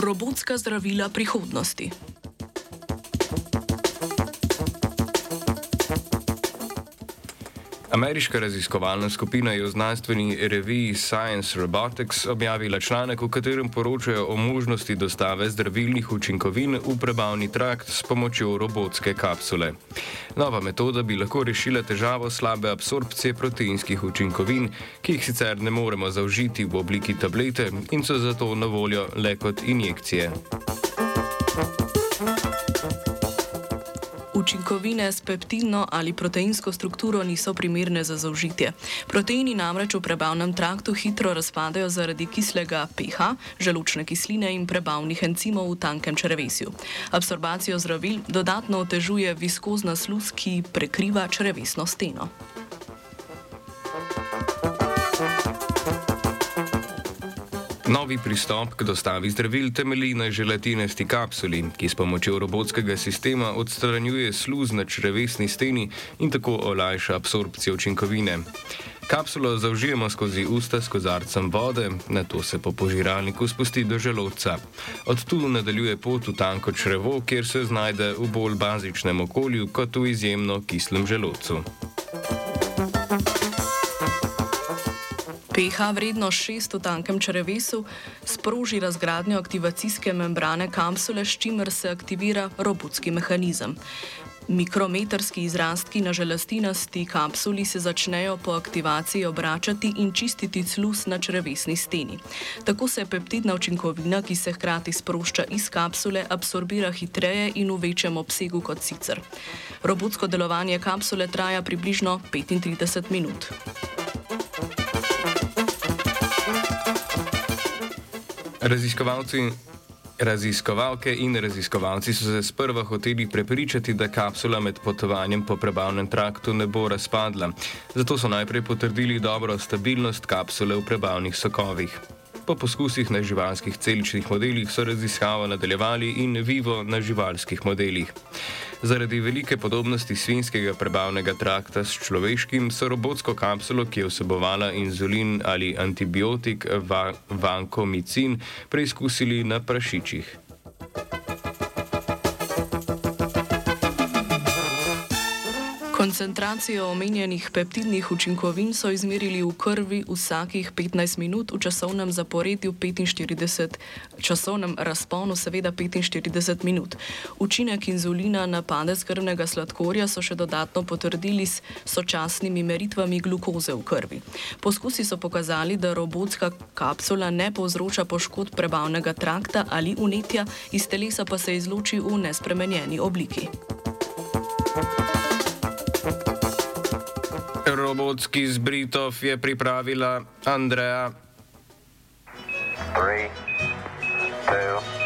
Robotska zdravila prihodnosti. Ameriška raziskovalna skupina je v znanstveni reviji Science Robotics objavila članek, v katerem poročajo o možnosti dostave zdravilnih učinkovin v prebavni trakt s pomočjo robotske kapsule. Nova metoda bi lahko rešila težavo slabe absorpcije proteinskih učinkovin, ki jih sicer ne moremo zaužiti v obliki tablete in so zato na voljo le kot injekcije. Učinkovine s peptidno ali proteinsko strukturo niso primerne za zaužitje. Proteini namreč v prebavnem traktu hitro razpadajo zaradi kislega pH, želučne kisline in prebavnih encimov v tankem črevesju. Absorbacijo zdravil dodatno otežuje viskozna sluz, ki prekriva črevesno steno. Novi pristop k dostavi zdravil temelji na želatinasti kapsuli, ki s pomočjo robotskega sistema odstranjuje sluz na črevesni steni in tako olajša absorpcijo učinkovine. Kapsulo zaužijemo skozi usta s kozarcem vode, na to se po požiralniku spusti do želodca. Od tu nadaljuje pot v tanko črevo, kjer se znajde v bolj bazičnem okolju kot v izjemno kislem želodcu. pH vredno 6 v tankem črevesu sproži razgradnjo aktivacijske membrane kapsule, s čimer se aktivira robotski mehanizem. Mikrometrski izrastki na želastinasti kapsuli se začnejo po aktivaciji obračati in čistiti sluz na črevesni steni. Tako se peptidna učinkovina, ki se hkrati sprošča iz kapsule, absorbira hitreje in v večjem obsegu kot sicer. Robotsko delovanje kapsule traja približno 35 minut. Raziskovalci, raziskovalke in raziskovalci so se sprva hoteli prepričati, da kapsula med potovanjem po prebavnem traktu ne bo razpadla. Zato so najprej potrdili dobro stabilnost kapsule v prebavnih sokovih. Po poskusih na živalskih celičnih modelih so raziskavo nadaljevali in vivo na živalskih modelih. Zaradi velike podobnosti svinskega prebavnega trakta s človeškim, so robotsko kapsulo, ki je vsebovala inzulin ali antibiotik va vankomicin, preizkusili na prašičih. Koncentracijo omenjenih peptidnih učinkovin so izmerili v krvi vsakih 15 minut v časovnem zaporedju 45, časovnem razponu seveda 45 minut. Učinek inzulina na padec krvnega sladkorja so še dodatno potrdili s sočasnimi meritvami glukoze v krvi. Poskusi so pokazali, da robotska kapsula ne povzroča poškodb prebavnega trakta ali unetja, iz telesa pa se izloči v nespremenjeni obliki. Robotski zbritov je pripravila Andreja. Three, two,